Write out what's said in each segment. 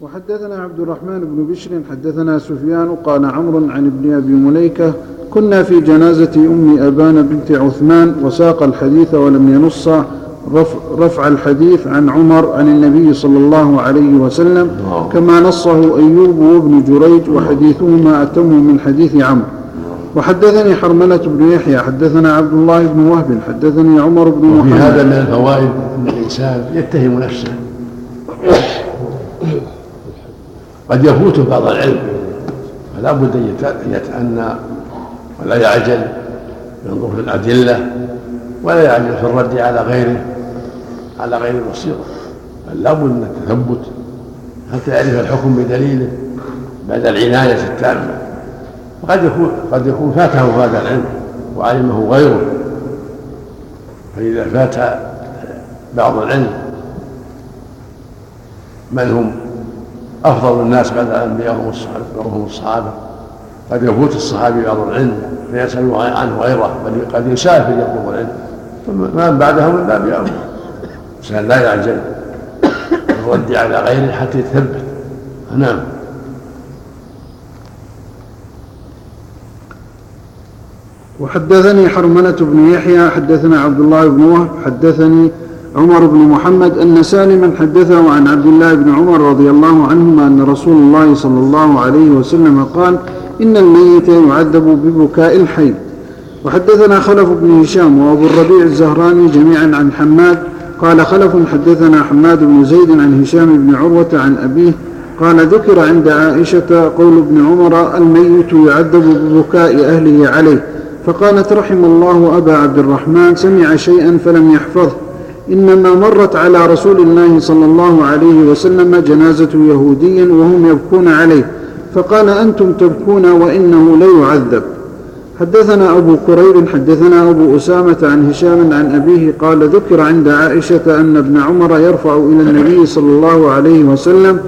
وحدثنا عبد الرحمن بن بشر حدثنا سفيان قال عمرو عن ابن أبي مليكة كنا في جنازة أم أبان بنت عثمان وساق الحديث ولم ينص رفع, رفع الحديث عن عمر عن النبي صلى الله عليه وسلم كما نصه أيوب وابن جريج وحديثهما أتم من حديث عمرو. وحدثني حرملة بن يحيى حدثنا عبد الله بن وهب حدثني عمر بن محمد. هذا من الفوائد إن الإنسان يتهم نفسه. قد يفوته بعض العلم فلا بد أن يتأنى ولا يعجل ينظر في الأدلة ولا يعجل في الرد على غيره على غير البصيرة بل لا بد من التثبت. حتى يعرف الحكم بدليله؟ بعد العناية التامة. وقد يكون قد يكون فاته هذا العلم وعلمه غيره. فإذا فات بعض العلم من هم؟ أفضل الناس بعد الأنبياء وهم الصحابة قد يفوت الصحابي بعض العلم فيسأل عنه غيره بل قد يسافر يطلب العلم. ثم بعده من باب أولى الإنسان لا يعجل. بالرد على غيره حتى يتثبت نعم. وحدثني حرملة بن يحيى حدثنا عبد الله بن وهب حدثني عمر بن محمد أن سالما حدثه عن عبد الله بن عمر رضي الله عنهما أن رسول الله صلى الله عليه وسلم قال إن الميت يعذب ببكاء الحي. وحدثنا خلف بن هشام وأبو الربيع الزهراني جميعا عن حماد. قال خلف حدثنا حماد بن زيد عن هشام بن عروة عن أبيه. قال ذكر عند عائشة قول ابن عمر الميت يعذب ببكاء أهله عليه. فقالت رحم الله أبا عبد الرحمن سمع شيئا فلم يحفظه. إنما مرت على رسول الله صلى الله عليه وسلم جنازة يهودي وهم يبكون عليه. فقال أنتم تبكون وإنه ليعذب. حدثنا أبو كريب حدثنا أبو أسامة عن هشام عن أبيه قال ذكر عند عائشة أن ابن عمر يرفع إلى النبي صلى الله عليه وسلم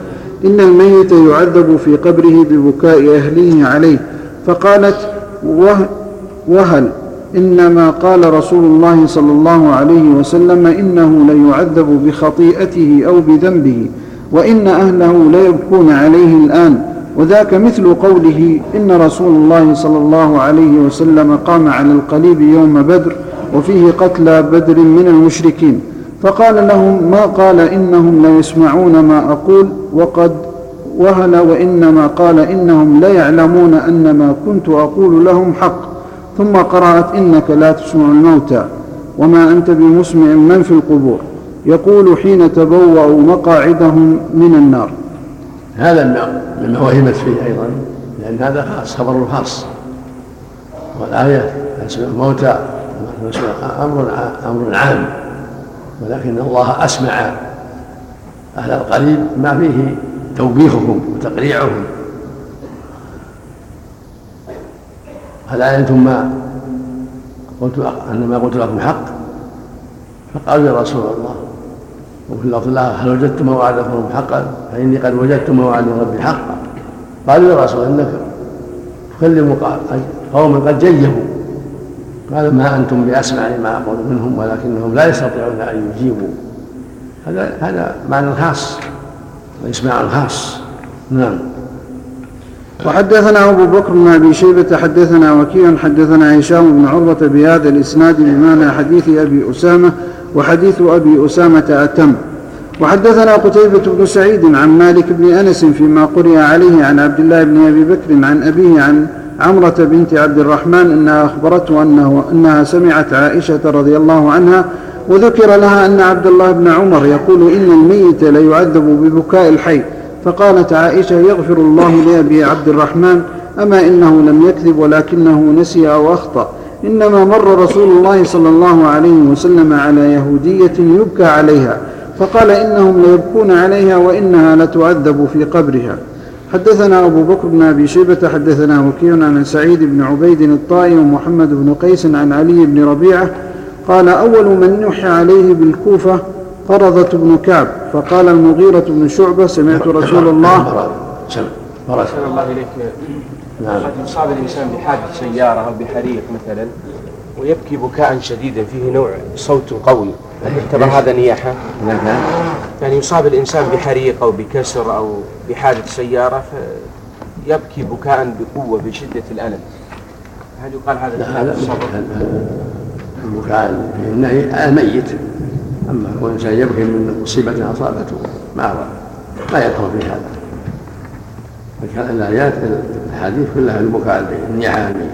إن الميت يعذب في قبره ببكاء أهله عليه. فقالت وهل إنما قال رسول الله صلى الله عليه وسلم إنه ليعذب بخطيئته أو بذنبه وإن أهله ليبكون عليه الآن. وذاك مثل قوله إن رسول الله صلى الله عليه وسلم قام على القليب يوم بدر وفيه قتلى بدر من المشركين. فقال لهم ما قال إنهم ليسمعون ما أقول وقد وهل وإنما قال إنهم ليعلمون أن ما كنت أقول لهم حق. ثم قرأت إنك لا تسمع الموتى وما أنت بمسمع من في القبور. يقول حين تبوأوا مقاعدهم من النار. هذا مما وهمت فيه أيضا لأن هذا خاص خبر خاص. والآية تسمع الموتى أمر أمر عام. ولكن الله أسمع أهل القريب ما فيه توبيخهم وتقريعهم. هل علمتم ما قلت أن ما قلت لكم حق؟ فقالوا يا رسول الله وفي لفظ الله هل وجدتم ما وعدكم حقا؟ فإني قد وجدت ما وعدني ربي حقا. قالوا يا رسول إنك تكلم قوما قد جيبوا. قال ما أنتم بأسمع لما أقول منهم ولكنهم لا يستطيعون أن يجيبوا. هذا هذا معنى خاص وإسماع خاص نعم. وحدثنا أبو بكر بن أبي شيبة حدثنا وكيع حدثنا هشام بن عروة بهذا الإسناد بمعنى حديث أبي أسامة وحديث أبي أسامة أتم. وحدثنا قتيبة بن سعيد عن مالك بن أنس فيما قرئ عليه عن عبد الله بن أبي بكر عن أبيه عن عمرة بنت عبد الرحمن أنها أخبرته أنه أنها سمعت عائشة رضي الله عنها وذكر لها أن عبد الله بن عمر يقول إن الميت ليعذب ببكاء الحي. فقالت عائشة يغفر الله لأبي عبد الرحمن أما إنه لم يكذب ولكنه نسي أو أخطأ. إنما مر رسول الله صلى الله عليه وسلم على يهودية يبكى عليها فقال إنهم ليبكون عليها وإنها لتعذب في قبرها. حدثنا أبو بكر بن أبي شيبة حدثنا وكيع عن سعيد بن عبيد الطائي ومحمد بن قيس عن علي بن ربيعة قال أول من نحي عليه بالكوفة قرضة بن كعب فقال المغيرة بن شعبة سمعت رسول الله. فرس الله إليك. نعم. قد يصاب الإنسان بحادث سيارة أو بحريق مثلا ويبكي بكاء شديدا فيه نوع صوت قوي. هل يعتبر هذا نياحة؟ كان يعني يصاب الإنسان بحريق أو بكسر أو بحادث سيارة فيبكي بكاء بقوة بشدة الألم. هل يقال هذا لا هذا البكاء النهي الميت أما كون الإنسان يبكي من مصيبة أصابته ما ما يدخل في هذا. فكان الآيات الحديث كلها البكاء النياحة الميت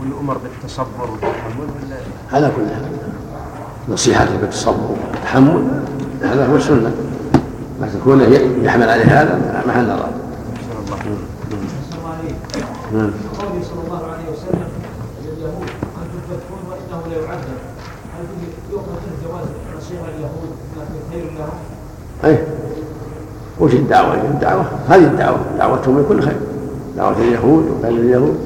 والأمر بالتصبر والتحمل ولا على كل حال. نصيحة بالتصبر والتحمل هذا هو السنة. لكن كونه يحمل عليه هذا محل نظر. نعم. قوله صلى الله عليه وسلم لليهود أنتم تكفرون وانه لا يعذب هل يؤخذ من ما في خير لهم؟ اي وش الدعوة؟ الدعوة؟ هذه الدعوة. دعوتهم من كل خير. دعوة اليهود وغير اليهود.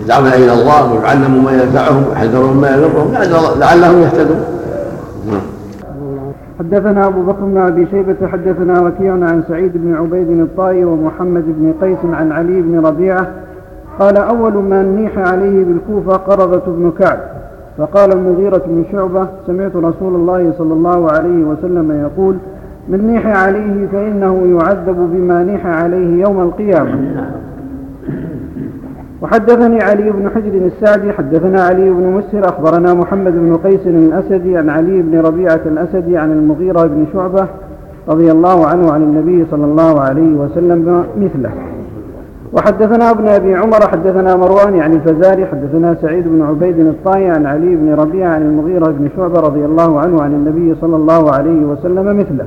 يدعون إلى الله. ويعلموا ما ينفعهم ويحذرون ما يضرهم. لعلهم يهتدون. نعم. حدثنا أبو بكر بن أبي شيبة حدثنا وكيع عن سعيد بن عبيد الطائي ومحمد بن قيس عن علي بن ربيعة. قال أول من نيح عليه بالكوفة قرضة بن كعب. فقال المغيرة بن شعبة سمعت رسول الله صلى الله عليه وسلم يقول من نيح عليه فإنه يعذب بما نيح عليه يوم القيامة. وحدثني علي بن حجر السعدي حدثنا علي بن مسهر أخبرنا محمد بن قيس الأسدي عن علي بن ربيعة الأسدي عن المغيرة بن شعبة رضي الله عنه عن النبي صلى الله عليه وسلم مثله. وحدثنا ابن أبي عمر حدثنا مروان يعني الفزاري حدثنا سعيد بن عبيد الطائي عن علي بن ربيعه عن المغيرة بن شعبة رضي الله عنه عن النبي صلى الله عليه وسلم مثله.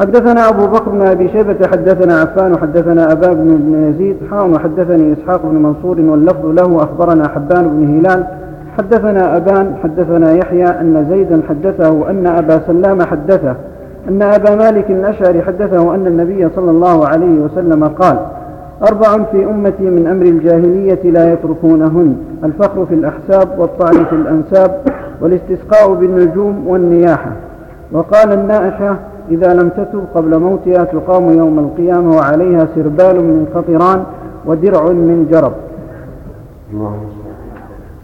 حدثنا أبو بكر بن أبي شيبة حدثنا عفان وحدثنا أبا بن يزيد حاون وحدثني إسحاق بن منصور واللفظ له أخبرنا حبان بن هلال. حدثنا أبان حدثنا يحيى أن زيدا حدثه أن أبا سلام حدثه أن أبا مالك الأشعري حدثه أن النبي صلى الله عليه وسلم قال أربع في أمتي من أمر الجاهلية لا يتركونهن الفخر في الأحساب والطعن في الأنساب والاستسقاء بالنجوم والنياحة. وقال النائحة إذا لم تتب قبل موتها تقام يوم القيامة وعليها سربال من قطران ودرع من جرب.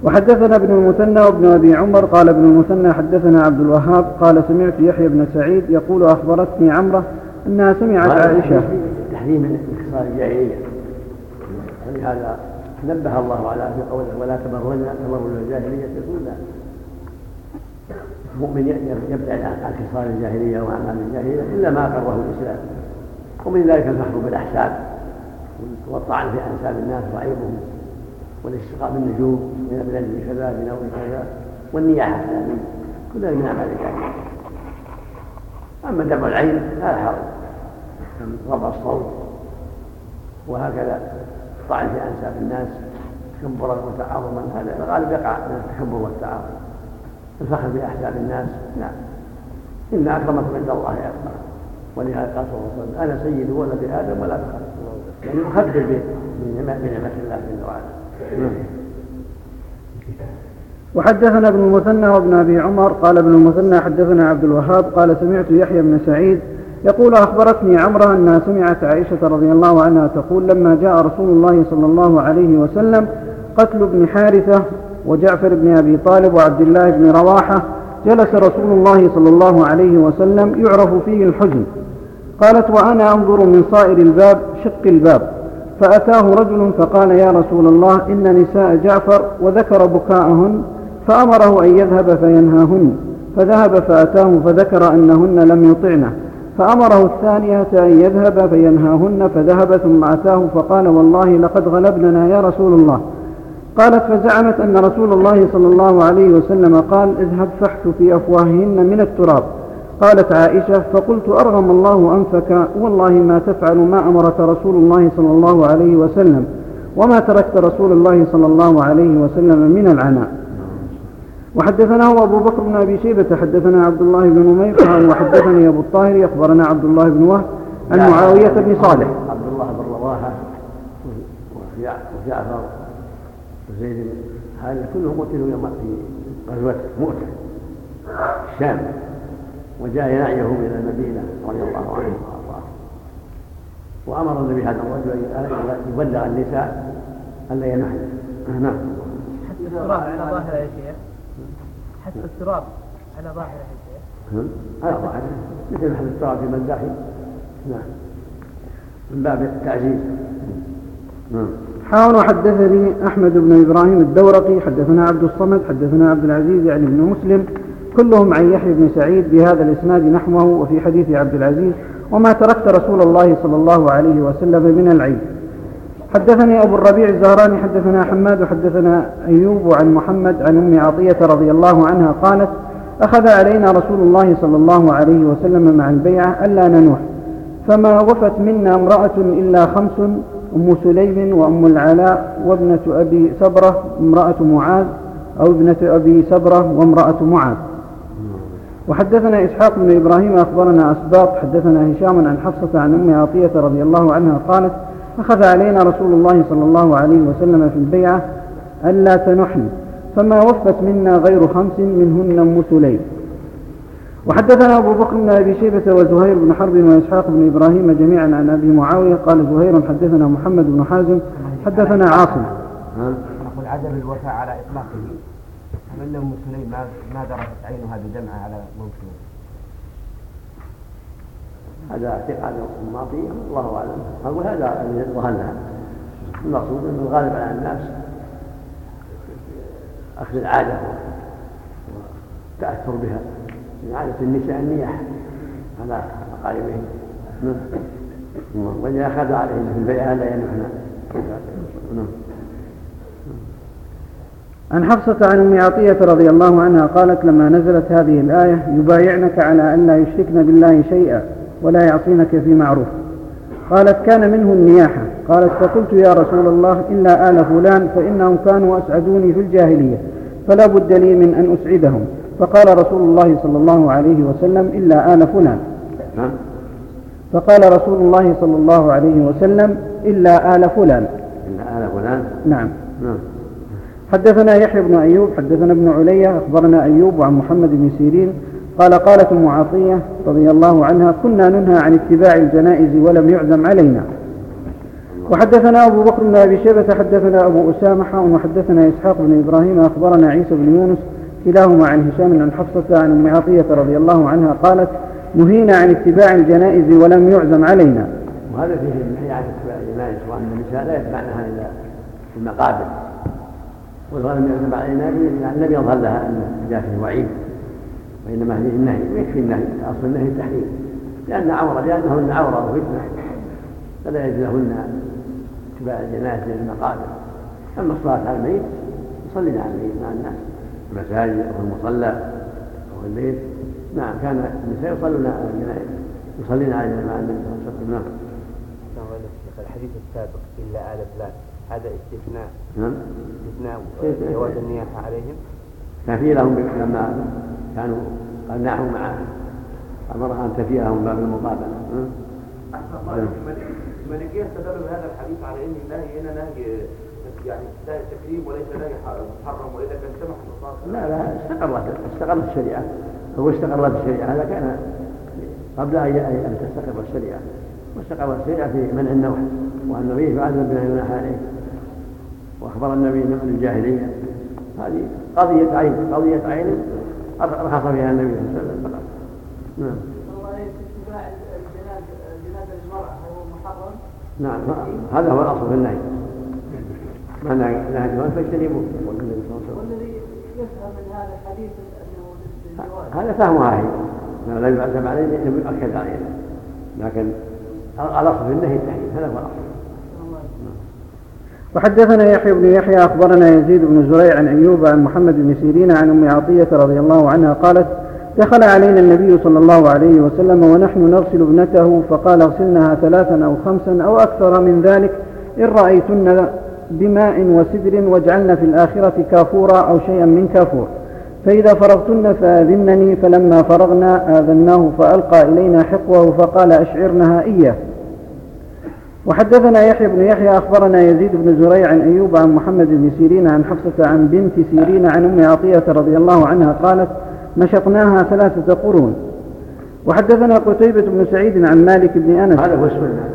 وحدثنا ابن المثنى وابن أبي عمر قال ابن المثنى حدثنا عبد الوهاب قال سمعت يحيى بن سعيد يقول أخبرتني عمرة أنها سمعت عائشة. تحريم انتصار الجاهليه ولهذا نبه الله على في قوله ولا تبرن تبرن الجاهلية الاولى المؤمن يبتعد عن خصال الجاهلية وأعمال الجاهلية إلا ما اقره الإسلام. ومن ذلك الفخر بالأحساب والطعن في انساب الناس وعيبهم والاشتقاق بالنجوم من أجل كذا بنوع كذا والنياحه كل من اعمال الجاهلية. أما دمع العين لا حرج رفع الصوت. وهكذا الطعن في أنساب الناس تكبرا وتعاظما هذا. الغالب يقع من التكبر والتعاظم. الفخر باحساب الناس نعم. إن أكرمكم عند الله اتقاكم ولهذا قال صلى الله عليه وسلم أنا سيد ولد آدم ولا فخر يعني يخبر بنعمه الله جل وعلا. نعم. وحدثنا ابن المثنى وابن أبي عمر قال ابن المثنى حدثنا عبد الوهاب قال سمعت يحيى بن سعيد يقول أخبرتني عمرة انها سمعت عائشة رضي الله عنها تقول لما جاء رسول الله صلى الله عليه وسلم قتل ابن حارثة وجعفر بن أبي طالب وعبد الله بن رواحة جلس رسول الله صلى الله عليه وسلم يعرف فيه الحزن. قالت وأنا أنظر من صائر الباب شق الباب. فأتاه رجل فقال يا رسول الله إن نساء جعفر وذكر بكاءهن فأمره أن يذهب فينهاهن. فذهب فأتاه فذكر أنهن لم يطعنه. فأمره الثانية أن يذهب فينهاهن فذهب ثم أتاه فقال والله لقد غلبننا يا رسول الله. قالت فزعمت أن رسول الله صلى الله عليه وسلم قال اذهب فاحث في أفواههن من التراب. قالت عائشة فقلت أرغم الله أنفك والله ما تفعل ما أمرك رسول الله صلى الله عليه وسلم وما تركت رسول الله صلى الله عليه وسلم من العناء. وحدثناه أبو بكر بن أبي شيبة حدثنا عبد الله بن نمير وحدثني أبو الطاهر أخبرنا عبد الله بن وهب عن معاوية بن صالح. عبد الله بن رواحة وجعفر وزيد هذا كلهم قتلوا يوم في غزوة مؤتة الشام وجاء ينعيهم إلى المدينة رضي الله عنهم وأرضاه. وأمر النبي هذا الرجل أن يبلغ النساء ألا ينحن نعم. التراب على ظاهره يا شيخ. حتى التراب على ظاهره يا شيخ نعم. على ظاهره مثل محل التراب في مداخل نعم. من باب التعزيز نعم. حاول وحدثني أحمد بن إبراهيم الدورقي حدثنا عبد الصمد حدثنا عبد العزيز يعني بن مسلم. كلهم عن يحيى بن سعيد بهذا الإسناد نحوه وفي حديث عبد العزيز وما تركت رسول الله صلى الله عليه وسلم من العيب حدثني أبو الربيع الزهراني حدثنا حماد وحدثنا أيوب عن محمد عن أم عطية رضي الله عنها قالت أخذ علينا رسول الله صلى الله عليه وسلم مع البيعة ألا ننوح فما وفت منا امرأة إلا خمس أم سليم وأم العلاء وابنة أبي سبرة امرأة معاذ أو ابنة أبي سبرة وامرأة معاذ. وحدثنا إسحاق بن إبراهيم أخبرنا أسباط حدثنا هشام عن حفصة عن أم عطية رضي الله عنها قالت أخذ علينا رسول الله صلى الله عليه وسلم في البيعة ألا تنحن فما وفت منا غير خمس منهن أم سليم وحدثنا أبو بكر بن أبي شيبة وزهير بن حرب وإسحاق بن إبراهيم جميعا عن أبي معاوية قال زهير حدثنا محمد بن حازم حدثنا عاصم. نقول عدم الوفاء على إطلاقه. أم أن أم سليم ما ما درست عينها بدمعة على موته. هذا اعتقاد الماضي الله أعلم. أقول هذا الذي ظهر لها المقصود أنه الغالب على الناس أخذ العادة والتأثر بها. من عادة النساء النياح على اقاربهن نعم واذا أخذ عليهن في البيعة لا ينحن نعم عن حفصة عن أم عطية رضي الله عنها قالت لما نزلت هذه الآية يبايعنك على أن لا يشركن بالله شيئا. ولا يعصينك في معروف. قالت كان منه النياحة قالت فقلت يا رسول الله إلا آل فلان فإنهم كانوا أسعدوني في الجاهلية فلا بد لي من أن أسعدهم. فقال رسول الله صلى الله عليه وسلم إلا آل فلان. فقال رسول الله صلى الله عليه وسلم إلا آل فلان. إلا آل فلان؟ نعم. نعم. حدثنا يحيى بن أيوب حدثنا ابن علية أخبرنا أيوب عن محمد بن سيرين قال قالت ام عطيه رضي الله عنها كنا ننهى عن اتباع الجنائز ولم يعزم علينا. وحدثنا أبو بكر بن أبي شيبة حدثنا أبو أسامة وحدثنا إسحاق بن إبراهيم أخبرنا عيسى بن يونس كلاهما عن هشام عن حفصة عن أم عطية رضي الله عنها قالت نهينا عن اتباع الجنائز ولم يعزم علينا. وهذا فيه النهي عن اتباع الجنائز وأن النساء لا يتبعنها إلا في المقابر. ولم يعزم علينا لأن لم يظهر لها أن جاء فيه وعيد. وإنما فيه النهي ويكفي النهي. أصل النهي التحريم. لأن عورة لأنهن عورة وفتنة فلا يجوز لهن اتباع الجنازة للمقابر أما الصلاة على الميت يصلين على الميت مع الناس. في المساجد أو في المصلى أو في البيت نعم كان النساء يصلون على الجنائز يصلين على مع النبي صلى الله عليه وسلم. نعم. الحديث السابق إلا آل فلان هذا استثناء. نعم. استثناء جواز النياحة عليهم؟ كان في لهم لما كانوا قنعوا مع أمرها أن تفيهم باب المقابلة. الملكية استدلوا بهذا الحديث على أن النهي هنا نهي يعني نهي تكريم وليس نهي محرم وإذا كان سمح لا لا استقرت استقرت الشريعة. هو استقرت الشريعة. هذا كان قبل أن تستقر الشريعة. واستقرت الشريعة في منع النوح وأن النبي فعل بما يناح عليه. وأخبر النبي من الجاهلية هذه قضية عين قضية عين رخص فيها النبي صلى الله عليه وسلم فقط. نعم. نعم. هذا هو الأصل في النهي. ما نهى فاجتنبوه يقول النبي صلى الله عليه وسلم والذي يفهم من هذا الحديث هذا فهمها هي لا يعزم عليه انه يؤكد عليه لكن الأصل في النهي التحريم. هذا هو الأصل. وحدثنا يحيى بن يحيى أخبرنا يزيد بن زريع عن أيوب عن محمد بن سيرين عن أم عطية رضي الله عنها قالت دخل علينا النبي صلى الله عليه وسلم ونحن نغسل ابنته فقال اغسلنها ثلاثا أو خمسا أو أكثر من ذلك إن رأيتن بماء وسدر واجعلن في الآخرة كافورا أو شيئا من كافور. فإذا فرغتن فآذنني فلما فرغنا آذناه فألقى إلينا حقوه فقال أشعرنها إياه. وحدثنا يحيى بن يحيى أخبرنا يزيد بن زريع عن أيوب عن محمد بن سيرين عن حفصة عن بنت سيرين عن أم عطية رضي الله عنها قالت نشطناها ثلاثة قرون. وحدثنا قتيبة بن سعيد عن مالك بن أنس. هذا هو السنة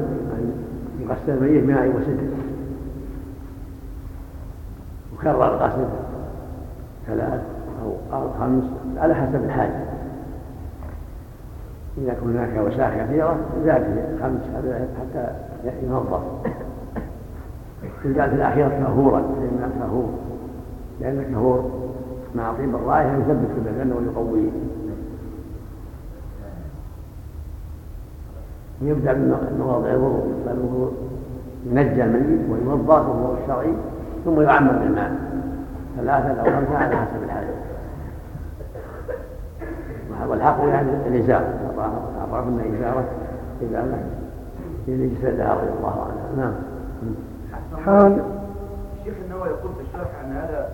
الميت ماء وسدر وكرر الغسل ثلاث أو خمس على حسب الحاجة. إذا كان هناك وساخ كثيرة زاد خمس حتى ينظف وجاءت الأخيرة كهورا لأن كهور لأن الكهور مع طيب الرائحة يثبت في البدن ويقويه ويبدأ من مواضع الوضوء الوضوء ينجى الميت ويوضا وهو الشرعي ثم يعمر بالماء. ثلاثة أو خمسة على حسب الحاجة والحق يعني الإزار عرفنا إزارة؟ إزارة. في جسدها رضي الله عنها نعم. حال الشيخ النووي يقول في الشرح أن هذا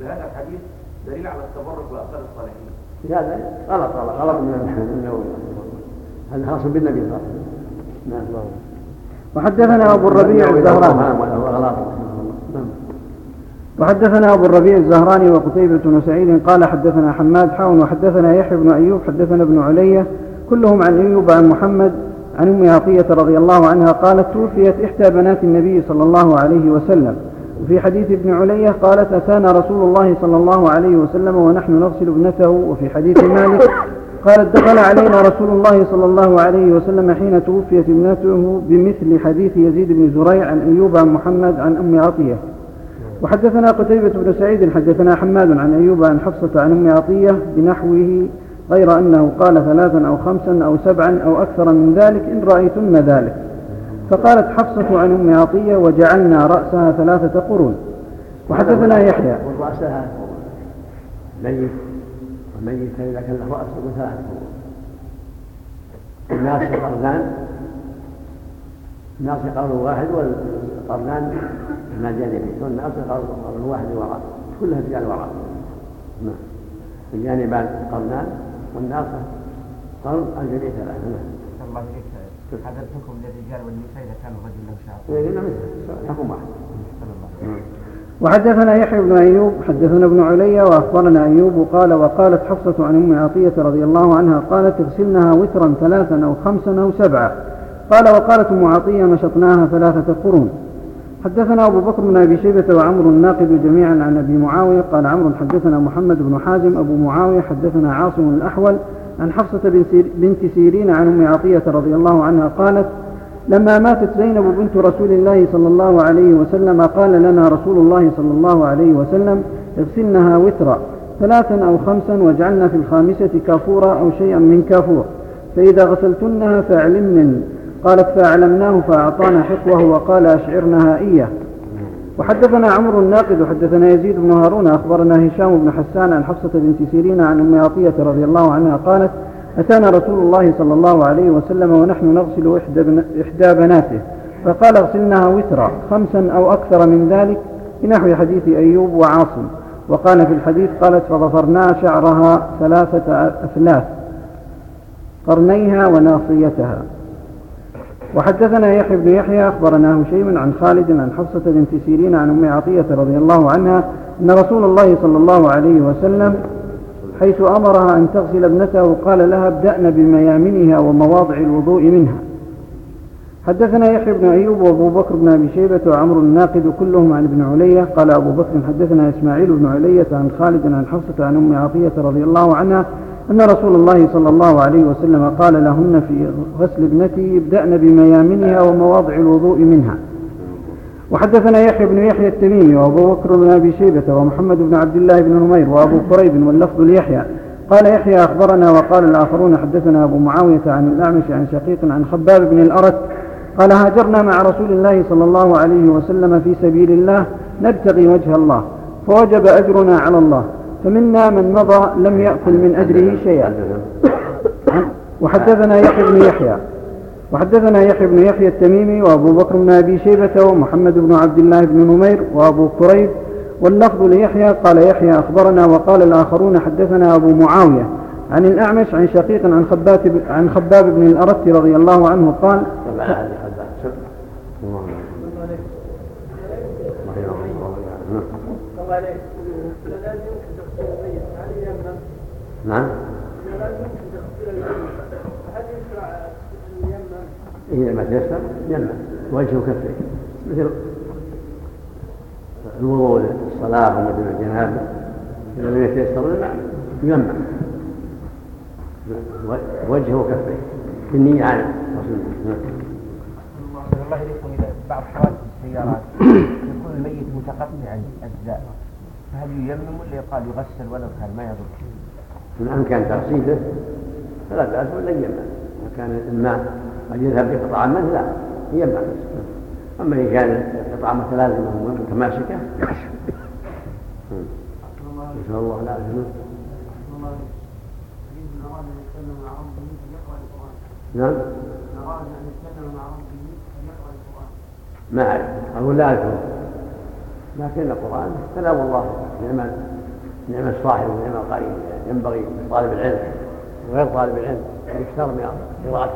بهذا الحديث دليل على التبرك باثار الصالحين. هذا غلط غلط. غلط من النووي هذا خاص بالنبي صلى الله عليه وسلم. نعم. وحدثنا أبو الربيع الزهراني. غلط نعم. وحدثنا أبو الربيع الزهراني وقتيبة بن سعيد قال حدثنا حماد حاون وحدثنا يحيى بن أيوب حدثنا ابن علية كلهم عن أيوب عن محمد عن أم عطية رضي الله عنها قالت توفيت إحدى بنات النبي صلى الله عليه وسلم. وفي حديث ابن علية قالت أتانا رسول الله صلى الله عليه وسلم ونحن نغسل ابنته. وفي حديث مالك قالت دخل علينا رسول الله صلى الله عليه وسلم حين توفيت ابنته بمثل حديث يزيد بن زريع عن أيوب عن محمد عن أم عطية. وحدثنا قتيبة بن سعيد حدثنا حماد عن أيوب عن حفصة عن أم عطية بنحوه غير أنه قال ثلاثا أو خمسا أو سبعا أو أكثر من ذلك إن رأيتن ذلك. فقالت حفصة عن أم عطية وجعلنا رأسها ثلاثة قرون. وحدثنا يحيى. ورأسها ميت وميت إذا كان له رأس ثلاثة قرون. الناس قرنان الناس قرن واحد والقرنان ما جانبين والناس قرن واحد وراء كلها رجال وراء. نعم. الجانبان قرنان والناقة قرن الجميع ثلاثة. نعم. الله هذا الحكم للرجال والنساء إذا كان الرجل له شعر إذا مثل. حكم واحد. وحدثنا يحيى بن أيوب حدثنا ابن علي وأخبرنا أيوب قال وقالت حفصة عن أم عطية رضي الله عنها قالت اغسلنها وترا ثلاثا أو خمسا أو سبعا. قال وقالت أم عطية نشطناها ثلاثة قرون. حدثنا أبو بكر بن أبي شيبة وعمر الناقد جميعا عن أبي معاوية. قال عمرو حدثنا محمد بن حازم أبو معاوية حدثنا عاصم الأحول عن حفصة بنت سيرين عن أم عطية رضي الله عنها قالت لما ماتت زينب بنت رسول الله صلى الله عليه وسلم قال لنا رسول الله صلى الله عليه وسلم اغسلنها وترا ثلاثا أو خمسا واجعلنا في الخامسة كافورا أو شيئا من كافور. فإذا غسلتنها فاعلمن قالت فأعلمناه فأعطانا حقوه وقال أشعرنها إياه وحدثنا عمرو الناقد وحدثنا يزيد بن هارون أخبرنا هشام بن حسان عن حفصة بنت سيرين عن أم عطية رضي الله عنها قالت أتانا رسول الله صلى الله عليه وسلم ونحن نغسل إحدى بناته. فقال اغسلنها وترا خمسا أو أكثر من ذلك بنحو حديث أيوب وعاصم. وقال في الحديث قالت فظفرنا شعرها ثلاثة أثلاث قرنيها وناصيتها. وحدثنا يحيى بن يحيى أخبرنا هشيم عن خالد عن حفصة بنت سيرين عن أم عطية رضي الله عنها أن رسول الله صلى الله عليه وسلم حيث أمرها أن تغسل ابنته قال لها ابدأن بميامنها ومواضع الوضوء منها. حدثنا يحيى بن أيوب وأبو بكر بن أبي شيبة وعمر الناقد كلهم عن ابن علية قال أبو بكر حدثنا إسماعيل بن علية عن خالد عن حفصة عن أم عطية رضي الله عنها أن رسول الله صلى الله عليه وسلم قال لهن في غسل ابنتي ابدأن بميامنها ومواضع الوضوء منها. وحدثنا يحيى بن يحيى التميمي وأبو بكر بن أبي شيبة ومحمد بن عبد الله بن نمير وأبو قريب واللفظ ليحيى. قال يحيى أخبرنا وقال الآخرون حدثنا أبو معاوية عن الأعمش عن شقيق عن خباب بن الارت قال هاجرنا مع رسول الله صلى الله عليه وسلم في سبيل الله نبتغي وجه الله فوجب أجرنا على الله. فمنا من مضى لم يأكل من أجره شيئا. وحدثنا يحيى بن يحيى. وحدثنا يحيى بن يحيى التميمي وأبو بكر بن أبي شيبة ومحمد بن عبد الله بن نمير وأبو كريب واللفظ ليحيى قال يحيى أخبرنا وقال الآخرون حدثنا أبو معاوية عن الأعمش عن شقيق عن خباب عن خباب بن الأرت رضي الله عنه قال نعم. إذا ما تيسر؟ يمنع وجهه كفيه مثل الوضوء للصلاة ومثل الجنابة إذا لم يتيسر يجمع وجهه وكفيه بالنية عن رسول الله. الله يليكم إذا بعض حوادث السيارات. يكون الميت متقطع أجزاء فهل ييمم ولا يقال يغسل ولو كان ما يضر؟ من أمكن تغسيله فلا بأس ولا يمنع إذا كان الماء قد يذهب بقطعة منه لا يمنع أما إن كان قطعة متلازمة متماسكة نسأل الله العافية. نعم. ما أعرف. أقول لا أذكر. لكن القرآن كلام الله نعم نعم الصاحب ونعم القريب. ينبغي لطالب العلم وغير طالب العلم ان يكثر من قراءته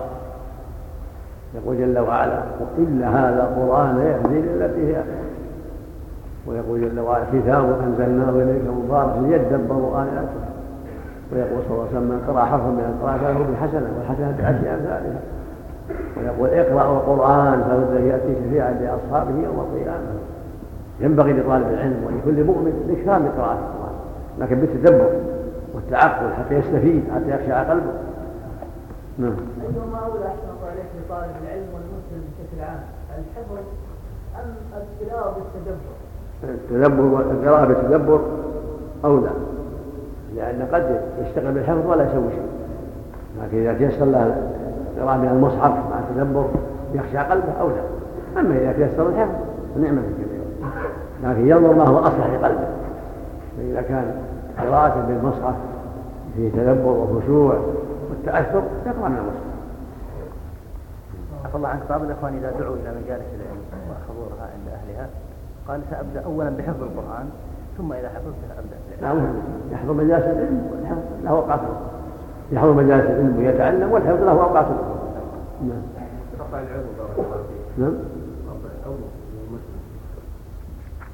يقول جل وعلا إلا هذا قرآن يهدي للتي هي ويقول جل وعلا كتاب أنزلناه إليك مبارك ليدبروا آياته. ويقول صلى الله عليه وسلم من قرأ حرفا من القرآن فله بحسنة والحسنة بعشر أمثالها ويقول اقرأوا القرآن فهو يأتي شفيعا لأصحابه يوم القيامة. ينبغي لطالب العلم ولكل مؤمن الإكثار من قراءة القرآن. لكن بالتدبر والتعقل حتى يستفيد حتى يخشع قلبه. نعم. أيهما أولى أحسن الله إليك لطالب العلم والمسلم بشكل عام الحفظ أم التلاوة بالتدبر؟ التدبر القراءة بالتدبر أولى لأن قد يشتغل بالحفظ ولا يسوي شيء. لكن إذا تيسر له القراءة من المصحف مع التدبر يخشى قلبه أولى أما إذا تيسر الحفظ فنعمة كبيرة لكن ينظر ما هو أصلح لقلبه. فإذا كان قراءة بالمصحف فيه تدبر وخشوع والتأثر يقرأ من المصحف. عفى الله عنك بعض الإخوان إذا دعوا إلى مجالس العلم وحضورها عند أهلها. قال سأبدأ أولا بحفظ القرآن ثم إذا حفظت أبدأ بالعلم يحضر مجالس العلم له أوقات. يحضر مجالس العلم ويتعلم والحفظ له أوقات. نعم. نعم.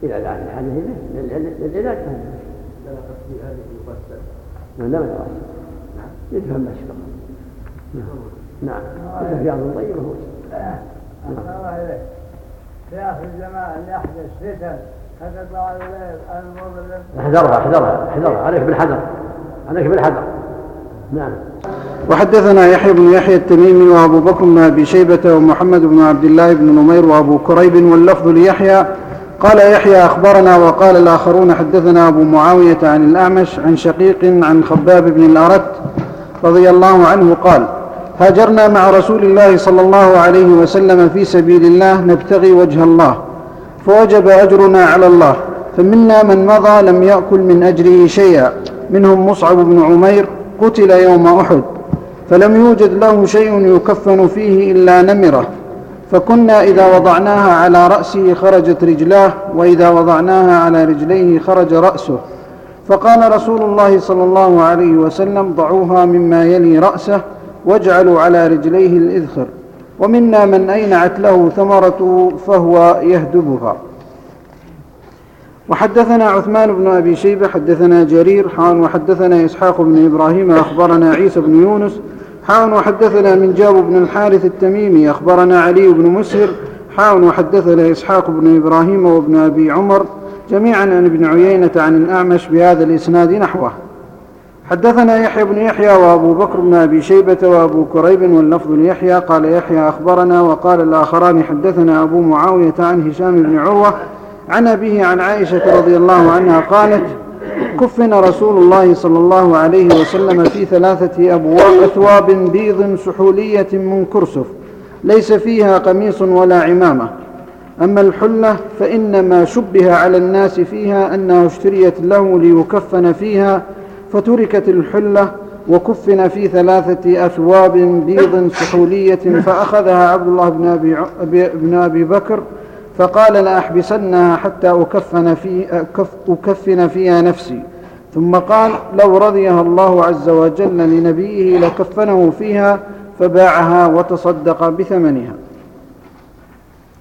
إذا دعت الحاجة إليه للعلاج لا قصدي هذه يغسل لا لا. يغسل يدفع المشي نعم نعم. هذا رياض طيبة هو الله إليك في آخر الزمان يحدث فتن فتطلع الليل المظلم احذرها احذرها احذرها. عليك بالحذر. عليك بالحذر. نعم. وحدثنا يحيى بن يحيى التميمي وأبو بكر بن ابي شيبة ومحمد بن عبد الله بن نمير وأبو كريب واللفظ ليحيى قال يحيى أخبرنا وقال الآخرون حدثنا أبو معاوية عن الأعمش عن شقيق عن خباب بن الأرت رضي الله عنه قال هاجرنا مع رسول الله صلى الله عليه وسلم في سبيل الله نبتغي وجه الله فوجب أجرنا على الله فمنا من مضى لم يأكل من أجره شيئا منهم مصعب بن عمير قتل يوم أحد فلم يوجد له شيء يكفن فيه إلا نمرة فكنا إذا وضعناها على رأسه خرجت رجلاه وإذا وضعناها على رجليه خرج رأسه. فقال رسول الله صلى الله عليه وسلم ضعوها مما يلي رأسه واجعلوا على رجليه الإذخر. ومنا من أينعت له ثمرته فهو يهدبها. وحدثنا عثمان بن أبي شيبة حدثنا جرير حان وحدثنا إسحاق بن إبراهيم أخبرنا عيسى بن يونس حان وحدثنا من جاب بن الحارث التميمي أخبرنا علي بن مسهر حان وحدثنا إسحاق بن إبراهيم وابن أبي عمر جميعا عن ابن عيينة عن الأعمش بهذا الإسناد نحوه. حدثنا يحيى بن يحيى وأبو بكر بن أبي شيبة وأبو كريب واللفظ ليحيى قال يحيى أخبرنا وقال الآخران حدثنا أبو معاوية عن هشام بن عروة عن أبيه عن عائشة رضي الله عنها قالت كفن رسول الله صلى الله عليه وسلم في ثلاثة أبواب أثواب بيض سحولية من كرسف ليس فيها قميص ولا عمامة. أما الحلة فإنما شبه على الناس فيها أنها اشتريت له ليكفن فيها فتركت الحلة وكفن في ثلاثة أثواب بيض سحولية فأخذها عبد الله بن أبي, بن أبي بكر فقال لأحبسنها حتى أكفن, في أكفن فيها نفسي. ثم قال لو رضيها الله عز وجل لنبيه لكفنه فيها فباعها وتصدق بثمنها.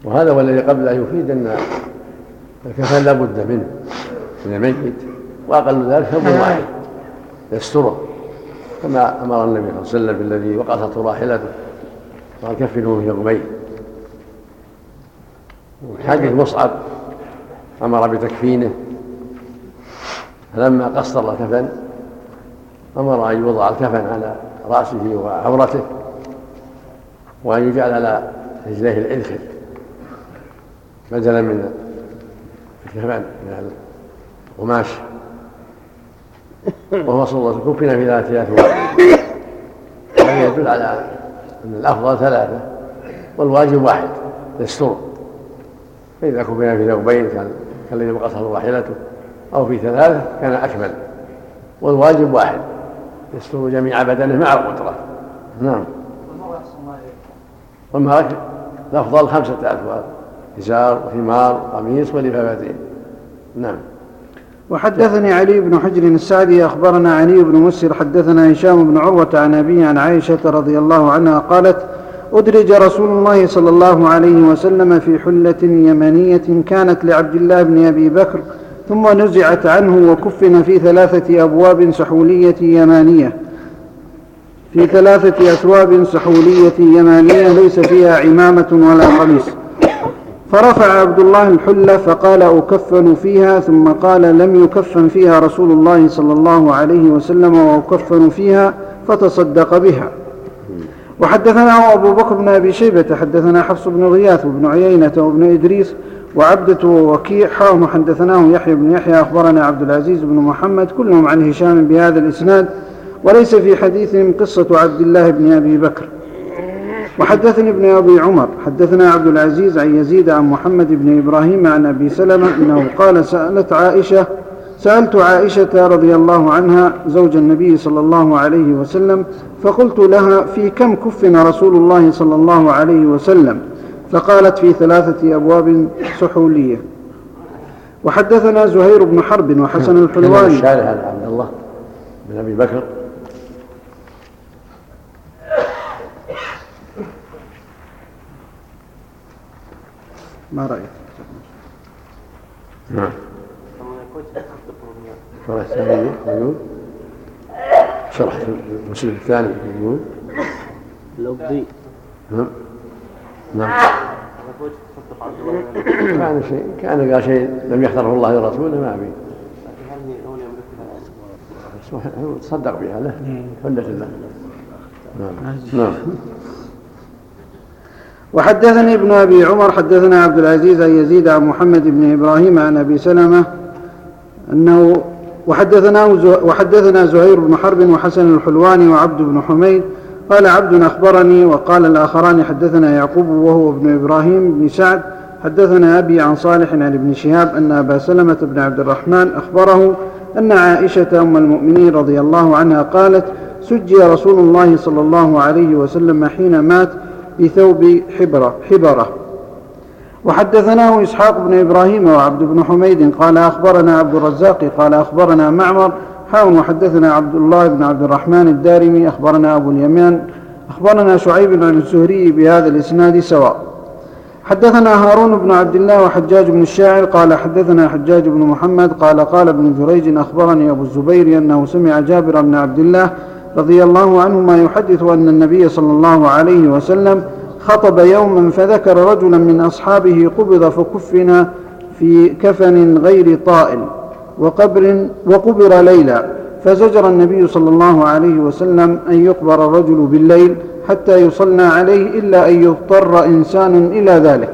وهذا والذي قبل أن يفيد أن الكفن لا بد منه من الميت وأقل ذلك ثوب واحد يستره كما أمر النبي صلى الله عليه وسلم بالذي وقصت راحلته قال كفنوه يومين حديث مصعب أمر بتكفينه. فلما قصر الكفن أمر أن يوضع الكفن على رأسه وعورته وأن يجعل على رجليه الإذخر بدلا من الكفن من القماش. وهو صلى الله عليه وسلم كفن في ثلاثة أثواب هذا يدل على أن الأفضل ثلاثة والواجب واحد يستر فإذا كفن في ثوبين كالذي بقصه راحلته أو في ثلاثة كان أكمل والواجب واحد يستر جميع بدنه مع القدرة. نعم. والمرأة الأفضل خمسة أثواب إزار وثمار قميص ولفافتين نعم. وحدثني علي بن حجر السعدي أخبرنا علي بن مسر حدثنا هشام بن عروة عن أبيه عن عائشة رضي الله عنها قالت أدرج رسول الله صلى الله عليه وسلم في حلة يمنية كانت لعبد الله بن أبي بكر ثم نزعت عنه وكفن في ثلاثة أبواب سحولية يمانية. في ثلاثة أثواب سحولية يمانية ليس فيها عمامة ولا قميص. فرفع عبد الله الحلة فقال أكفن فيها ثم قال لم يكفن فيها رسول الله صلى الله عليه وسلم وأكفن فيها فتصدق بها. وحدثنا أبو بكر بن أبي شيبة حدثنا حفص بن غياث وابن عيينة وابن إدريس وعبدة ووكيع. حاهم حدثناه يحيى بن يحيى أخبرنا عبد العزيز بن محمد كلهم عن هشام بهذا الإسناد وليس في حديثهم قصة عبد الله بن أبي بكر. وحدثني ابن أبي عمر حدثنا عبد العزيز عن يزيد عن محمد بن إبراهيم عن أبي سلمة أنه قال سألت عائشة سألت عائشة رضي الله عنها زوج النبي صلى الله عليه وسلم فقلت لها في كم كفن رسول الله صلى الله عليه وسلم؟ فقالت في ثلاثة أبواب سحولية. وحدثنا زهير بن حرب وحسن الحلواني. عبد الله بن أبي بكر؟ ما رأيت نعم. شرح الثاني يقول شرح المسلم الثاني يقول لفظي. نعم. نعم. كان شيء كان قال شيء لم يختره الله لرسوله ما به تصدق بها له. حلة له. نعم. نعم. وحدثني ابن أبي عمر حدثنا عبد العزيز عن يزيد عن محمد بن إبراهيم عن أبي سلمة أنه وحدثنا وحدثنا زهير بن حرب وحسن الحلواني وعبد بن حميد قال عبد أخبرني وقال الآخران حدثنا يعقوب وهو ابن إبراهيم بن سعد حدثنا أبي عن صالح عن ابن شهاب أن أبا سلمة بن عبد الرحمن أخبره أن عائشة أم المؤمنين رضي الله عنها قالت سجي رسول الله صلى الله عليه وسلم حين مات بثوب حبرة, حبرة. وحدثناه إسحاق بن إبراهيم وعبد بن حميد قال أخبرنا عبد الرزاق قال أخبرنا معمر حاون وحدثنا عبد الله بن عبد الرحمن الدارمي أخبرنا أبو اليمان أخبرنا شعيب عن الزهري بهذا الإسناد سواء. حدثنا هارون بن عبد الله وحجاج بن الشاعر قال حدثنا حجاج بن محمد قال قال ابن جريج أخبرني أبو الزبير أنه سمع جابر بن عبد الله رضي الله عنهما يحدث أن النبي صلى الله عليه وسلم خطب يوما فذكر رجلا من أصحابه قبض فكفن في كفن غير طائل وقبر وقبر ليلا فزجر النبي صلى الله عليه وسلم أن يقبر الرجل بالليل حتى يصلى عليه إلا أن يضطر إنسان إلى ذلك.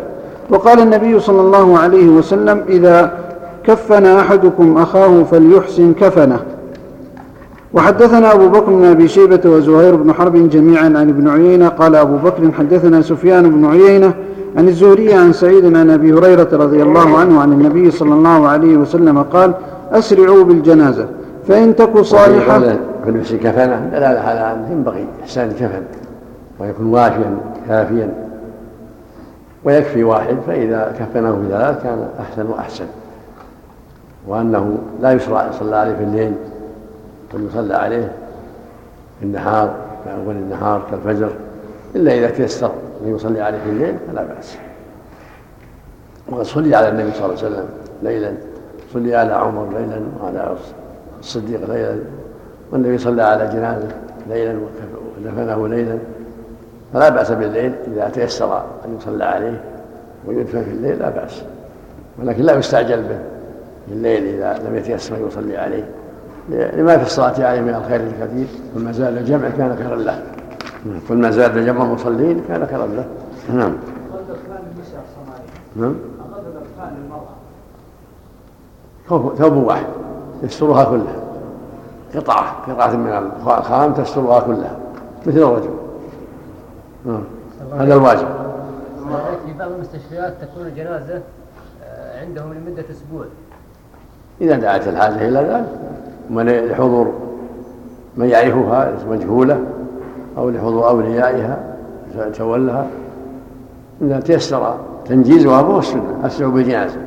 وقال النبي صلى الله عليه وسلم إذا كفن أحدكم أخاه فليحسن كفنه. وحدثنا أبو بكر بن أبي شيبة وزهير بن حرب جميعا عن ابن عيينة. قال أبو بكر حدثنا سفيان بن عيينة عن الزهري عن سعيد عن أبي هريرة رضي الله عنه عن النبي صلى الله عليه وسلم قال أسرعوا بالجنازة فإن تك صالحة فلبس كفنه دلالة على أنه ينبغي إحسان الكفن ويكون وافيا كافيا ويكفي واحد فإذا كفنه بثلاث كان أحسن وأحسن. وأنه لا يشرع صلى عليه في الليل. بل يصلى عليه في النهار في أول النهار كالفجر إلا إذا تيسر أن يصلي عليه في الليل فلا بأس. وقد صلي على النبي صلى الله عليه وسلم ليلا صلي على عمر ليلا وعلى الصديق ليلا والنبي صلى على جنازة ليلا ودفنه ليلا. فلا بأس بالليل إذا تيسر أن يصلى عليه ويدفن في الليل لا بأس. ولكن لا يستعجل به في الليل إذا لم يتيسر يصلي عليه. لما في الصلاة عليه من الخير الكثير كل ما زاد الجمع كان خيرا له. كل ما زاد جمع المصلين كان خيرا له. نعم. نعم. ثوب واحد. يسترها كلها. قطعة قطعة من الخام تسترها كلها. مثل الرجل. نعم. هذا الواجب. في بعض المستشفيات تكون الجنازة آه، عندهم لمدة أسبوع. إذا دعت الحاجة إلى ذلك. من لحضور من يعرفها مجهولة أو لحضور أوليائها تولها. إذا تيسر تنجيزها فهو السنة أسرع بالجنازة.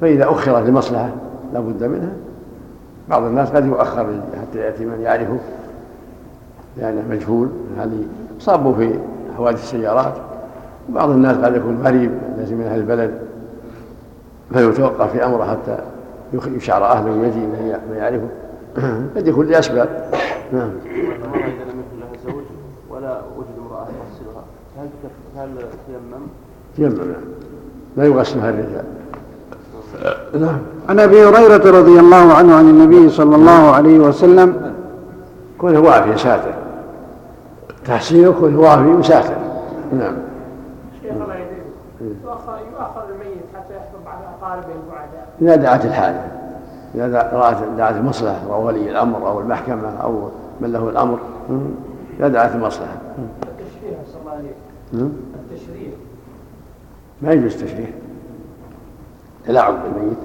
فإذا أخرت لمصلحة لا بد منها. بعض الناس قد يؤخر حتى يأتي من يعرفه لأنه مجهول هذه صابوا في حوادث السيارات. وبعض الناس قد يكون غريب ليس من أهل البلد فيتوقف في أمره حتى يشعر أهله ويجي من يعرفه. قد يكون لأسباب نعم. المرأة إذا لم يكن لها زوج ولا وجد امرأة تغسلها. هل هل تيمم؟ تيمم. نعم لا يغسلها الرجال. نعم. عن أبي هريرة رضي الله عنه عن النبي صلى الله عليه وسلم كونه وافي ساتر. تحسينه كونه وافي وساتر نعم. شيخ الله يهديك يؤخر الميت حتى يحضر بعد أقاربه البعداء إذا دعت الحاجة إذا دعت دعت المصلحة أو ولي الأمر أو المحكمة أو من له الأمر إذا دعت المصلحة. التشريع صلى الله عليه. التشريع. ما يجوز تشريح تلاعب بالميت.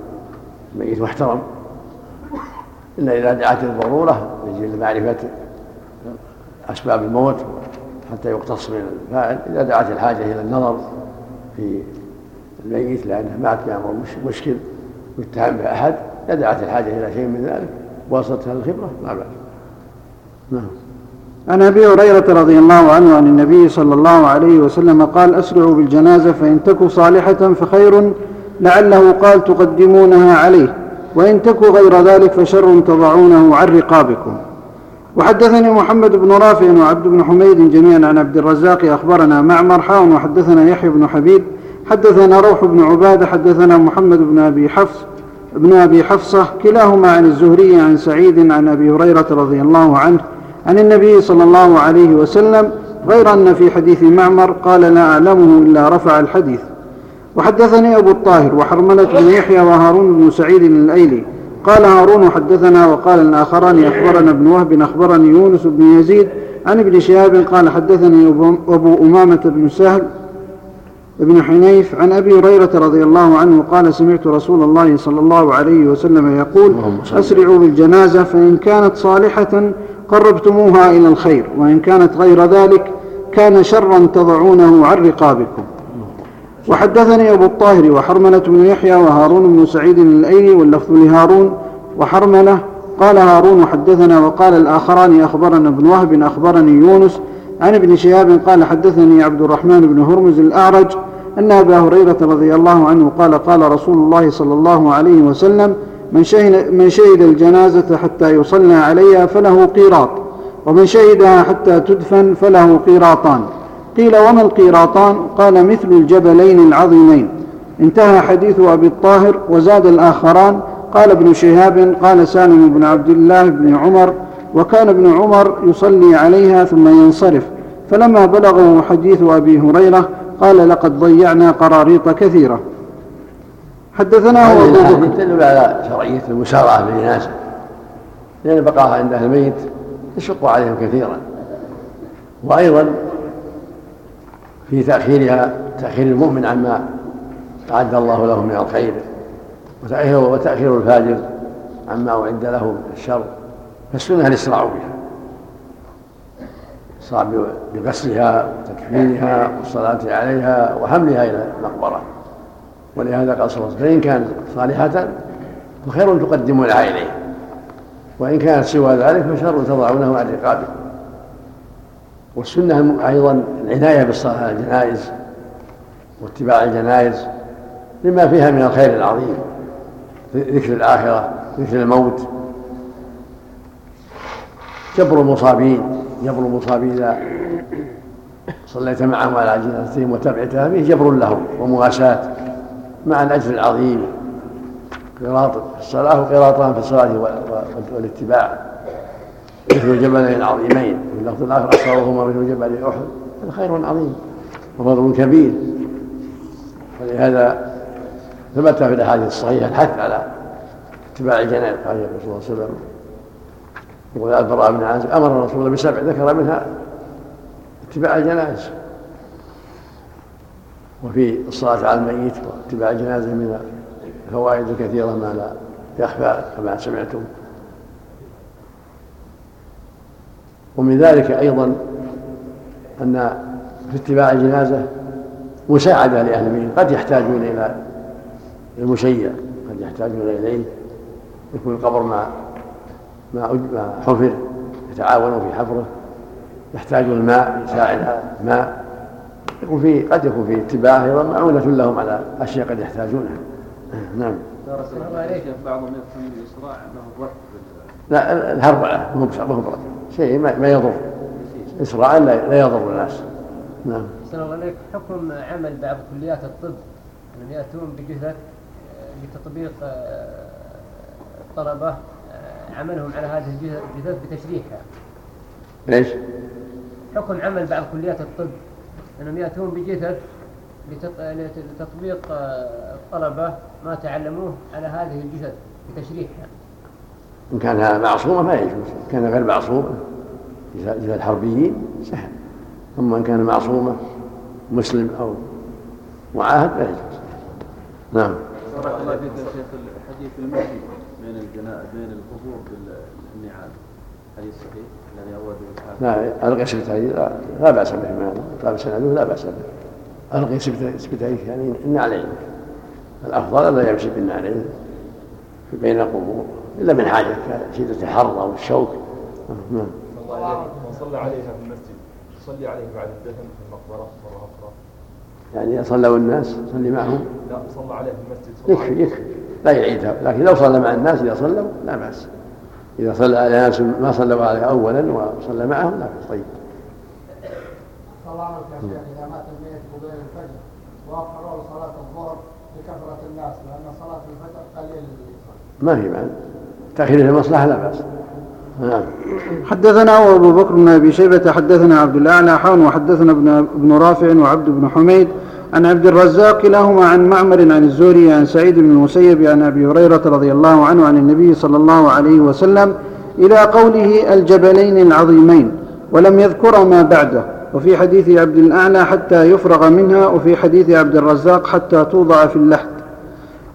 الميت محترم. إلا إذا دعت الضرورة لأجل معرفة أسباب الموت حتى يقتص من الفاعل. إذا دعت الحاجة إلى النظر في الميت لأنه مات بأمر مش- مشكل ويتهم بأحد. إذا دعت الحاجة إلى شيء من ذلك وصلتها الخبرة لا بأس. نعم. عن أبي هريرة رضي الله عنه عن النبي صلى الله عليه وسلم قال أسرعوا بالجنازة فإن تك صالحة فخير لعله قال تقدمونها عليه وإن تك غير ذلك فشر تضعونه عن رقابكم. وحدثني محمد بن رافع وعبد بن حميد جميعا عن عبد الرزاق أخبرنا معمر حاء وحدثنا يحيى بن حبيب حدثنا روح بن عبادة حدثنا محمد بن أبي حفص ابن أبي حفصة كلاهما عن الزهري عن سعيد عن أبي هريرة رضي الله عنه عن النبي صلى الله عليه وسلم غير أن في حديث معمر قال لا أعلمه إلا رفع الحديث. وحدثني أبو الطاهر وحرملة بن يحيى وهارون بن سعيد الأيلي. قال هارون حدثنا وقال الآخران أخبرنا ابن وهب أخبرني يونس بن يزيد عن ابن شهاب قال حدثني أبو- أمامة بن سهل ابن حنيف عن أبي هريرة رضي الله عنه قال سمعت رسول الله صلى الله عليه وسلم يقول. أسرعوا بالجنازة فإن كانت صالحة قربتموها إلى الخير وإن كانت غير ذلك كان شرا تضعونه عن رقابكم وحدثني أبو الطاهر وحرملة بن يحيى وهارون بن سعيد الأيلي واللفظ لهارون وحرملة قال هارون حدثنا وقال الآخران أخبرنا ابن وهب أخبرني يونس عن ابن شهاب قال حدثني عبد الرحمن بن هرمز الأعرج أن أبا هريرة رضي الله عنه قال قال رسول الله صلى الله عليه وسلم من شهد, من شهد الجنازة حتى يصلى عليها فله قيراط ومن شهدها حتى تدفن فله قيراطان قيل وما القيراطان؟ قال مثل الجبلين العظيمين انتهى حديث أبي الطاهر وزاد الآخران. قال ابن شهاب قال سالم بن عبد الله بن عمر وكان ابن عمر يصلي عليها ثم ينصرف. فلما بلغه حديث أبي هريرة قال لقد ضيعنا قراريط كثيرة. حدثنا بكر. الأحاديث تدل على شرعية المسارعة بالجنازة لأن بقاها عند أهل الميت يشق عليهم كثيرا. وأيضا في تأخيرها تأخير المؤمن عما أعد الله له من الخير وتأخير الفاجر عما أعد له من الشر. فالسنة الإسراع بها. الإسراع بغسلها وتكفينها والصلاة عليها وحملها إلى المقبرة. ولهذا قال صلى الله عليه وسلم فإن كانت صالحة فخير تقدمونها إليه وإن كانت سوى ذلك فشر تضعونه عن رقابكم والسنة أيضا العناية بالصلاة على الجنائز واتباع الجنائز لما فيها من الخير العظيم ذكر الآخرة ذكر الموت. جبر المصابين جبر المصابين إذا صليت معهم على جنازتهم وتبعتها به جبر لهم ومواساة مع الأجر العظيم. قراط في الصلاة وقراطان في الصلاة والاتباع. مثل جبلين عظيمين وفي اللفظ الآخر أصابهما مثل جبل أحد. هذا خير عظيم وفضل كبير. ولهذا ثبت في الأحاديث الصحيحة الحث على اتباع الجنائز عليه وسلم. يقول البراء بن عازب أمر الرسول الله بسبع ذكر منها اتباع الجنائز وفي الصلاة على الميت واتباع الجنازة من الفوائد الكثيرة ما لا يخفى كما سمعتم. ومن ذلك أيضا أن في اتباع الجنازة مساعدة لأهل الميت قد يحتاجون إلى المشيع قد يحتاجون إليه يكون القبر ما ما ما حفر يتعاونوا في حفره يحتاجون الماء يساعد الماء. يكون في قد يكون في اتباع أيضا معونة لهم على أشياء قد يحتاجونها. نعم. بعضهم يفهم الاسراع انه لا الهربعه مو مو شيء ما يضر. اسراعا لا يضر الناس. نعم. عليك حكم عمل بعض كليات الطب انهم يأتون بجثث لتطبيق الطلبة آه، عملهم على هذه الجثث بتشريحها إيش؟ حكم عمل بعض كليات الطب إنهم يأتون بجثث لتطبيق آه، الطلبة ما تعلموه على هذه الجثث بتشريحها إن كان معصومة ما يجوز إن كان غير معصومة. جثث الحربيين سهل أما إن كان معصومة مسلم أو معاهد لا يجوز. نعم. بارك الله فيك يا شيخ الحديث المشي بين الجناء بين القبور بالنعال حديث صحيح؟ الذي اورده لا ألقي سبتيه لا, لا بأس به ما قال سنده لا بأس به. ألقي سبتيه يعني النعلين الأفضل الا يمشي بالنعلين بين القبور إلا من حاجة كشده الحر أو الشوك. نعم الله صلى عليها في المسجد. صلي عليه بعد الدفن في المقبرة مرة أخرى. يعني صلوا الناس صلي معهم. لا صلى عليه في المسجد يكفي يكفي. لا يعيدها لكن لو صلى مع الناس إذا صلوا لا بأس. إذا صلى على ناس ما صلوا عليه اولا وصلى معهم لا بأس. طيب. صلى إذا مات الميت قبيل الفجر واخروا صلاة الظهر لكثرة الناس لأن صلاة الفجر قليل ما في معنى تأخير المصلحة لا بأس. نعم. حدثنا أبو بكر بن أبي شيبة حدثنا عبد الأعلى حان وحدثنا ابن رافع وعبد بن حميد. عن عبد الرزاق كلاهما عن معمر عن الزهري عن سعيد بن المسيب عن أبي هريرة رضي الله عنه عن النبي صلى الله عليه وسلم إلى قوله الجبلين العظيمين ولم يذكر ما بعده. وفي حديث عبد الأعلى حتى يفرغ منها وفي حديث عبد الرزاق حتى توضع في اللحد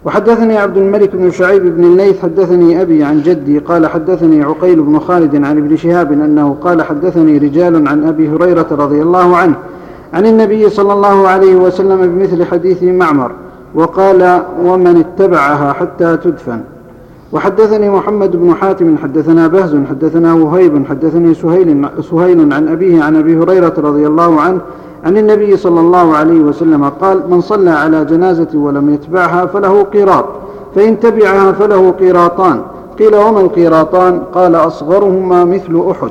وحدثني عبد الملك بن شعيب بن الليث حدثني أبي عن جدي قال حدثني عقيل بن خالد عن ابن شهاب أنه قال حدثني رجال عن أبي هريرة رضي الله عنه عن النبي صلى الله عليه وسلم بمثل حديث معمر وقال ومن اتبعها حتى تدفن. وحدثني محمد بن حاتم حدثنا بهز حدثنا وهيب حدثني سهيل, سهيل عن أبيه عن أبي هريرة رضي الله عنه عن النبي صلى الله عليه وسلم قال من صلى على جنازة ولم يتبعها فله قيراط فإن تبعها فله قيراطان. قيل وما القيراطان؟ قال أصغرهما مثل أحد.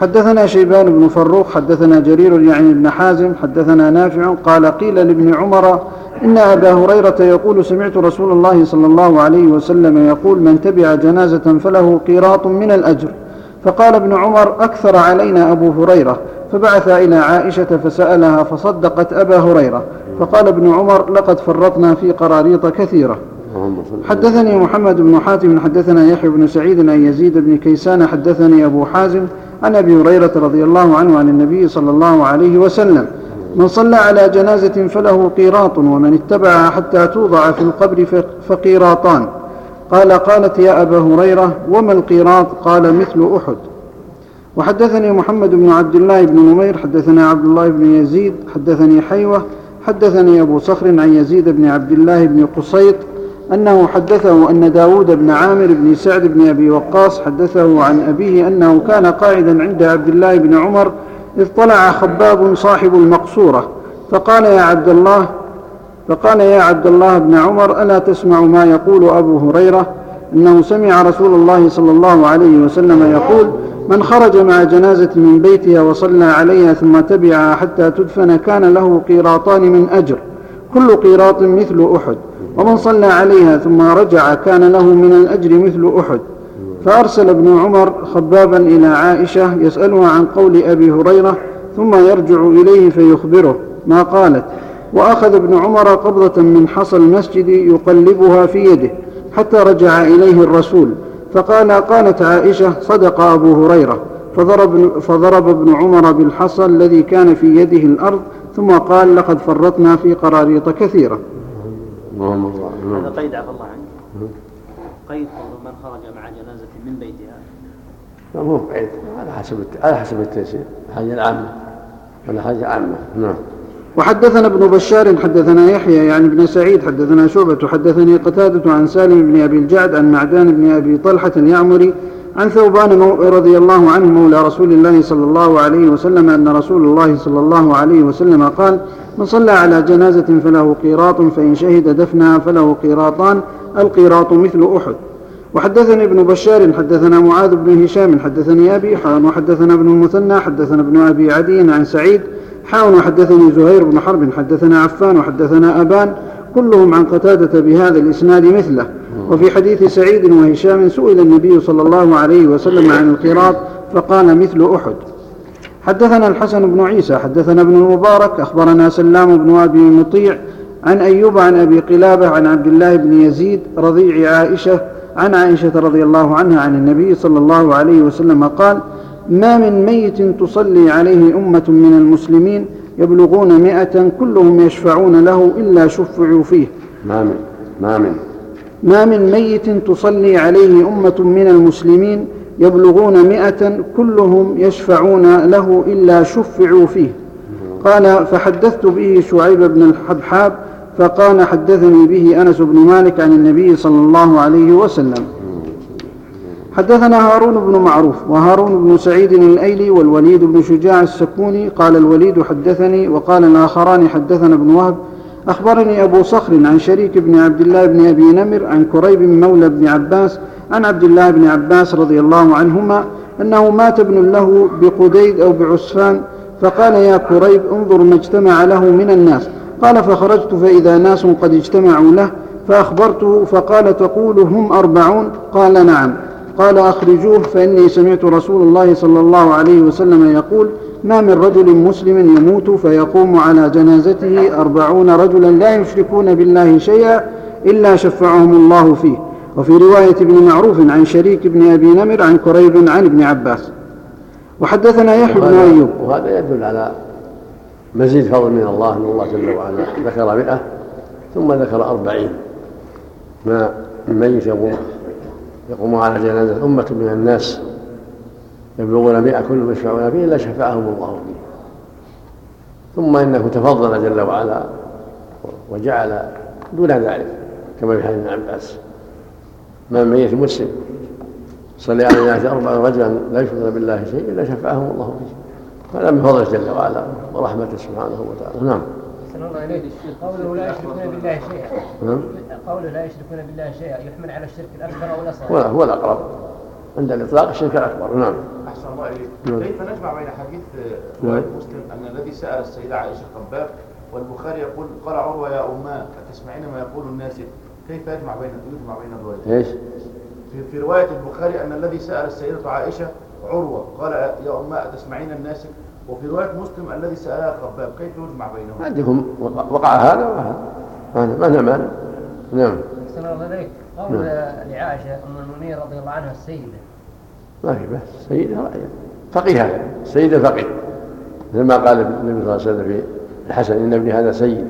حدثنا شيبان بن فروخ حدثنا جرير يعني بن حازم حدثنا نافع قال قيل لابن عمر إن أبا هريرة يقول سمعت رسول الله صلى الله عليه وسلم يقول من تبع جنازة فله قيراط من الأجر. فقال ابن عمر أكثر علينا أبو هريرة. فبعث إلى عائشة فسألها فصدقت أبا هريرة. فقال ابن عمر لقد فرطنا في قراريط كثيرة. حدثني محمد بن حاتم حدثنا يحيى بن سعيد عن يزيد بن كيسان حدثني أبو حازم عن أبي هريرة رضي الله عنه عن النبي صلى الله عليه وسلم. من صلى على جنازة فله قيراط ومن اتبعها حتى توضع في القبر فقيراطان. قال قالت يا أبا هريرة وما القيراط؟ قال مثل أحد. وحدثني محمد بن عبد الله بن نمير حدثنا عبد الله بن يزيد حدثني حيوة حدثني أبو صخر عن يزيد بن عبد الله بن قصيط أنه حدثه أن داود بن عامر بن سعد بن أبي وقاص حدثه عن أبيه أنه كان قاعدا عند عبد الله بن عمر إذ طلع خباب صاحب المقصورة فقال يا عبد الله فقال يا عبد الله بن عمر ألا تسمع ما يقول أبو هريرة؟ أنه سمع رسول الله صلى الله عليه وسلم يقول من خرج مع جنازة من بيتها وصلى عليها ثم تبعها حتى تدفن كان له قيراطان من أجر كل قيراط مثل أحد ومن صلى عليها ثم رجع كان له من الأجر مثل أحد. فأرسل ابن عمر خبابا إلى عائشة يسألها عن قول أبي هريرة ثم يرجع إليه فيخبره ما قالت وأخذ ابن عمر قبضة من حصى المسجد يقلبها في يده حتى رجع إليه الرسول فقال قالت عائشة صدق أبو هريرة فضرب, فضرب ابن عمر بالحصى الذي كان في يده الأرض ثم قال لقد فرطنا في قراريط كثيرة هذا قيد عفى الله عنك. قيد من خرج مع جنازة من بيتها لا مو قيد على حسب على حسب التيسير الحاجة العامة. ولا حاجة عامة. نعم. وحدثنا ابن بشار حدثنا يحيى يعني ابن سعيد حدثنا شعبة حدثني قتادة عن سالم بن أبي الجعد عن معدان بن أبي طلحة اليعمري عن ثوبان رضي الله عنه مولى رسول الله صلى الله عليه وسلم أن رسول الله صلى الله عليه وسلم قال من صلى على جنازة فله قيراط فإن شهد دفنها فله قيراطان القيراط مثل أحد. وحدثني ابن بشار حدثنا معاذ بن هشام حدثني أبي حان وحدثنا ابن المثنى حدثنا ابن أبي عدي عن سعيد حان وحدثني زهير بن حرب حدثنا عفان وحدثنا أبان كلهم عن قتادة بهذا الإسناد مثله. وفي حديث سعيد وهشام سئل النبي صلى الله عليه وسلم عن القراط فقال مثل أحد. حدثنا الحسن بن عيسى حدثنا ابن المبارك أخبرنا سلام بن أبي مطيع عن أيوب عن أبي قلابة عن عبد الله بن يزيد رضيع عائشة عن عائشة رضي الله عنها عن النبي صلى الله عليه وسلم قال ما من ميت تصلي عليه أمة من المسلمين يبلغون مئة كلهم يشفعون له إلا شفعوا فيه. ما من ما من. ما من ميت تصلي عليه أمة من المسلمين يبلغون مئة كلهم يشفعون له إلا شفعوا فيه. قال فحدثت به شعيب بن الحبحاب فقال حدثني به أنس بن مالك عن النبي صلى الله عليه وسلم. حدثنا هارون بن معروف وهارون بن سعيد الأيلي والوليد بن شجاع السكوني قال الوليد حدثني وقال الآخران حدثنا ابن وهب أخبرني أبو صخر عن شريك بن عبد الله بن أبي نمر عن كريب مولى بن عباس عن عبد الله بن عباس رضي الله عنهما أنه مات ابن له بقديد أو بعسفان فقال يا كريب انظر ما اجتمع له من الناس. قال فخرجت فإذا ناس قد اجتمعوا له فأخبرته فقال تقول هم أربعون؟ قال نعم. قال أخرجوه فإني سمعت رسول الله صلى الله عليه وسلم يقول ما من رجل مسلم يموت فيقوم على جنازته أربعون رجلا لا يشركون بالله شيئا إلا شفعهم الله فيه. وفي رواية ابن معروف عن شريك بن أبي نمر عن كريب عن ابن عباس. وحدثنا يحيى بن أيوب. وهذا يدل على مزيد فضل من الله أن الله جل وعلا ذكر مئة ثم ذكر أربعين. ما من ميت يقوم يقوم على جنازة أمة من الناس يبلغون مئة كلهم يشفعون فيه إلا شفعهم الله فيه. ثم إنه تفضل جل وعلا وجعل دون ذلك كما في حديث ابن عباس. ما من ميت مسلم صلي على الناس أربع رجلا لا يشركون بالله شيء إلا شفعهم الله فيه. هذا من فضله جل وعلا ورحمته سبحانه وتعالى. نعم. الله إليك قوله لا يشركون بالله شيئا. نعم. قوله لا يشركون بالله شيئا يحمل على الشرك الأكبر أو الأصغر. هو الأقرب عند الإطلاق الشرك الأكبر. نعم. أحسن الله إليك. نعم. كيف نجمع بين حديث نعم. مسلم أن الذي سأل السيدة عائشة خباب والبخاري يقول قال عروة يا أماه أتسمعين ما يقول الناس؟ كيف يجمع بين يجمع بين الروايتين؟ إيش؟ في, في رواية البخاري أن الذي سأل السيدة عائشة عروة قال يا أماه أتسمعين الناس؟ وفي رواية مسلم الذي سألها خباب كيف يجمع بينهما؟ عندكم وقع هذا وهذا. ما هذا مانع نعم. أحسن الله إليك. قول نعم. لعائشة أم المؤمنين رضي الله عنها السيدة. ما في بس سيدة فقيهة سيدة فقيه. مثل ما قال النبي صلى الله عليه وسلم في الحسن إن ابني هذا سيد.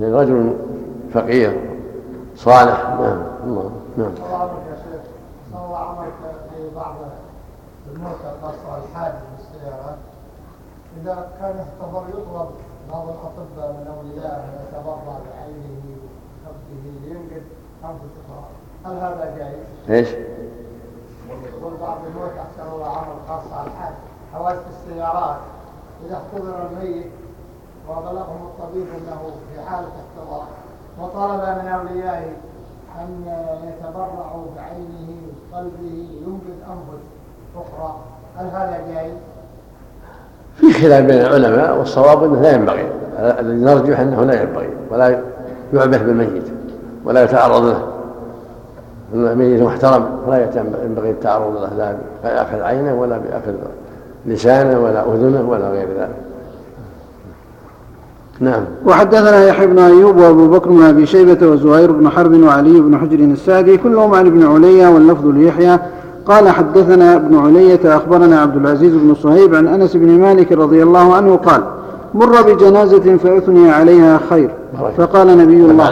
يعني رجل فقيه صالح. نعم. الله. نعم. الله عمرك يا شيخ الله عمرك في بعض الموتى خاصة الحادث بالسيارات إذا كان يعتبر يطلب بعض الأطباء من أولياء أن يتبرع بعينه وكفه لينقذ أنفس أخرى هل هذا جائز؟ إيش؟ يقول بعض الموت أحسن الله عمل خاصة الحاج. حوادث السيارات. إذا احتضر الميت وبلغهم الطبيب أنه في حالة احتضار وطلب من أوليائه أن يتبرعوا بعينه وقلبه ينقذ أنفس أخرى؟ هل هذا جائز؟ في خلاف بين العلماء والصواب إنه لا ينبغي. الذي نرجح أنه لا ينبغي ولا يعبث بالميت ولا يتعرض له. الميت محترم ولا ينبغي التعرض له لا بأخذ عينه ولا بأخذ لسانه ولا أذنه ولا غير ذلك. نعم. وحدثنا يحيى بن أيوب وأبو بكر بن أبي شيبة وزهير بن حرب وعلي بن حجر السعدي كلهم عن ابن عليا واللفظ ليحيى قال حدثنا ابن علية أخبرنا عبد العزيز بن صهيب عن أنس بن مالك رضي الله عنه قال مر بجنازة فأثني عليها خير. فقال نبي الله